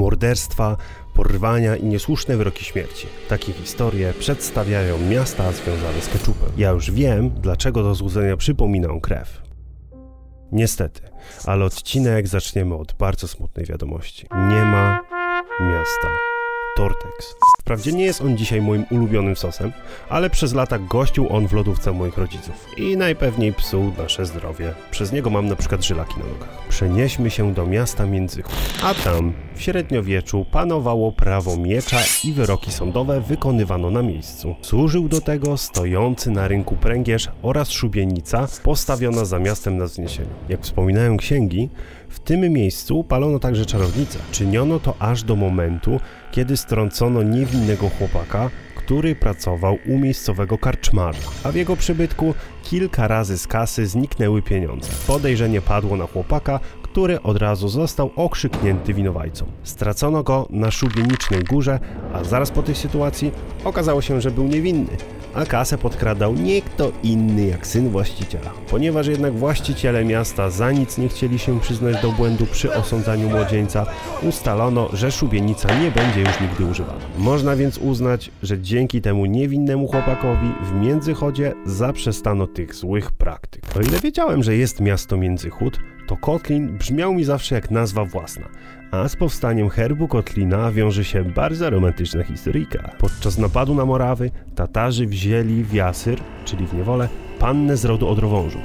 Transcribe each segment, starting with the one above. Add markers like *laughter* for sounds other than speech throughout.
morderstwa, porwania i niesłuszne wyroki śmierci. Takie historie przedstawiają miasta związane z keczupem. Ja już wiem, dlaczego do złudzenia przypominam krew. Niestety, ale odcinek zaczniemy od bardzo smutnej wiadomości. Nie ma miasta Tortex. Wprawdzie nie jest on dzisiaj moim ulubionym sosem, ale przez lata gościł on w lodówce moich rodziców i najpewniej psuł nasze zdrowie. Przez niego mam na przykład żylaki na nogach. Przenieśmy się do miasta Międzychód, a tam w średniowieczu panowało prawo miecza i wyroki sądowe wykonywano na miejscu. Służył do tego stojący na rynku pręgierz oraz szubienica postawiona za miastem na wzniesieniu. Jak wspominają księgi, w tym miejscu palono także czarownice. Czyniono to aż do momentu, kiedy strącono niewinnego chłopaka, który pracował u miejscowego karczmarza, a w jego przybytku kilka razy z kasy zniknęły pieniądze. Podejrzenie padło na chłopaka, który od razu został okrzyknięty winowajcą. Stracono go na szubienicznej górze, a zaraz po tej sytuacji okazało się, że był niewinny a kasę podkradał nie kto inny jak syn właściciela. Ponieważ jednak właściciele miasta za nic nie chcieli się przyznać do błędu przy osądzaniu młodzieńca, ustalono, że szubienica nie będzie już nigdy używana. Można więc uznać, że dzięki temu niewinnemu chłopakowi w Międzychodzie zaprzestano tych złych praktyk. O ile wiedziałem, że jest miasto Międzychód, to Kotlin brzmiał mi zawsze jak nazwa własna, a z powstaniem herbu Kotlina wiąże się bardzo romantyczna historyjka. Podczas napadu na Morawy Tatarzy wzięli w Jasyr, czyli w niewolę, pannę z rodu Odrowążów.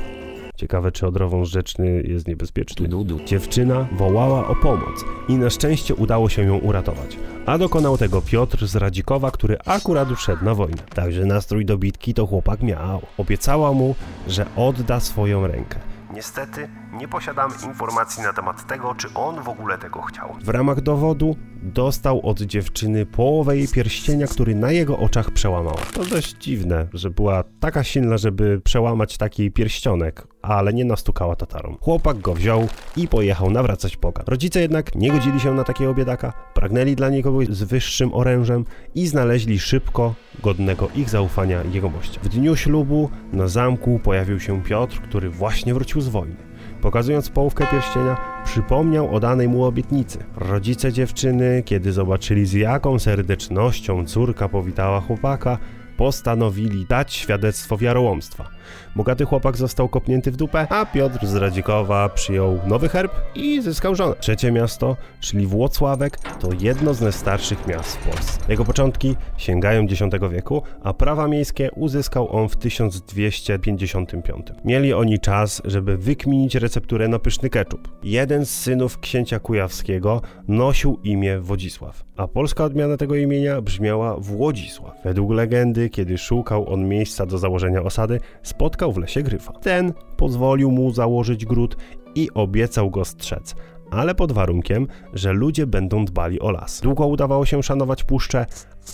Ciekawe, czy odrowąż rzeczny jest niebezpieczny. Dziewczyna wołała o pomoc i na szczęście udało się ją uratować. A dokonał tego Piotr z Radzikowa, który akurat wszedł na wojnę. Także nastrój do bitki to chłopak miał. Obiecała mu, że odda swoją rękę. Niestety nie posiadamy informacji na temat tego, czy on w ogóle tego chciał. W ramach dowodu dostał od dziewczyny połowę jej pierścienia, który na jego oczach przełamała. To dość dziwne, że była taka silna, żeby przełamać taki pierścionek, ale nie nastukała Tatarom. Chłopak go wziął i pojechał nawracać Boga. Rodzice jednak nie godzili się na takiego biedaka, pragnęli dla niego z wyższym orężem i znaleźli szybko godnego ich zaufania jegomościa. W dniu ślubu na zamku pojawił się Piotr, który właśnie wrócił z wojny. Pokazując połówkę pierścienia, przypomniał o danej mu obietnicy. Rodzice dziewczyny, kiedy zobaczyli z jaką serdecznością córka powitała chłopaka, postanowili dać świadectwo wiarołomstwa. Bogaty chłopak został kopnięty w dupę, a Piotr z Radzikowa przyjął nowy herb i zyskał żonę. Trzecie miasto, czyli Włocławek, to jedno z najstarszych miast w Polsce. Jego początki sięgają X wieku, a prawa miejskie uzyskał on w 1255. Mieli oni czas, żeby wykminić recepturę na pyszny keczup. Jeden z synów księcia kujawskiego nosił imię Wodzisław, a polska odmiana tego imienia brzmiała Włodzisław. Według legendy, kiedy szukał on miejsca do założenia osady, spotkał w lesie gryfa. Ten pozwolił mu założyć gród i obiecał go strzec, ale pod warunkiem, że ludzie będą dbali o las. Długo udawało się szanować puszczę,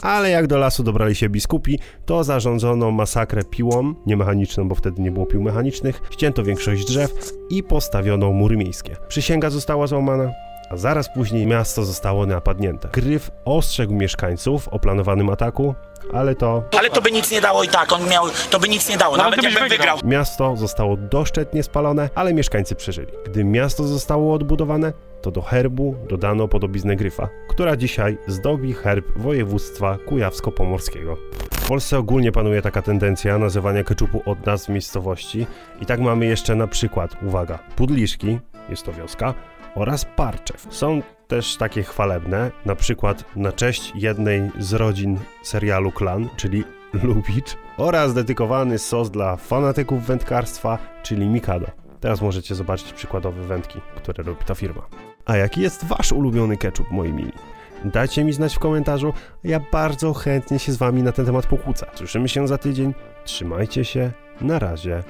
ale jak do lasu dobrali się biskupi, to zarządzono masakrę piłą, niemechaniczną, bo wtedy nie było pił mechanicznych, ścięto większość drzew i postawiono mury miejskie. Przysięga została złamana, a zaraz później miasto zostało napadnięte. Gryf ostrzegł mieszkańców o planowanym ataku, ale to... Ale to by nic nie dało i tak, on miał, to by nic nie dało, No, nawet jakbym wygrał. wygrał. Miasto zostało doszczętnie spalone, ale mieszkańcy przeżyli. Gdy miasto zostało odbudowane, to do herbu dodano podobiznę gryfa, która dzisiaj zdobi herb województwa kujawsko-pomorskiego. W Polsce ogólnie panuje taka tendencja nazywania keczupu od nazw miejscowości i tak mamy jeszcze na przykład, uwaga, Pudliszki, jest to wioska, oraz Parczew. Są też takie chwalebne, na przykład na cześć jednej z rodzin serialu Klan, czyli *laughs* Lubicz, oraz dedykowany sos dla fanatyków wędkarstwa, czyli Mikado. Teraz możecie zobaczyć przykładowe wędki, które robi ta firma. A jaki jest wasz ulubiony ketchup, moi mili? Dajcie mi znać w komentarzu, ja bardzo chętnie się z wami na ten temat pokłócę. Słyszymy się za tydzień, trzymajcie się, na razie,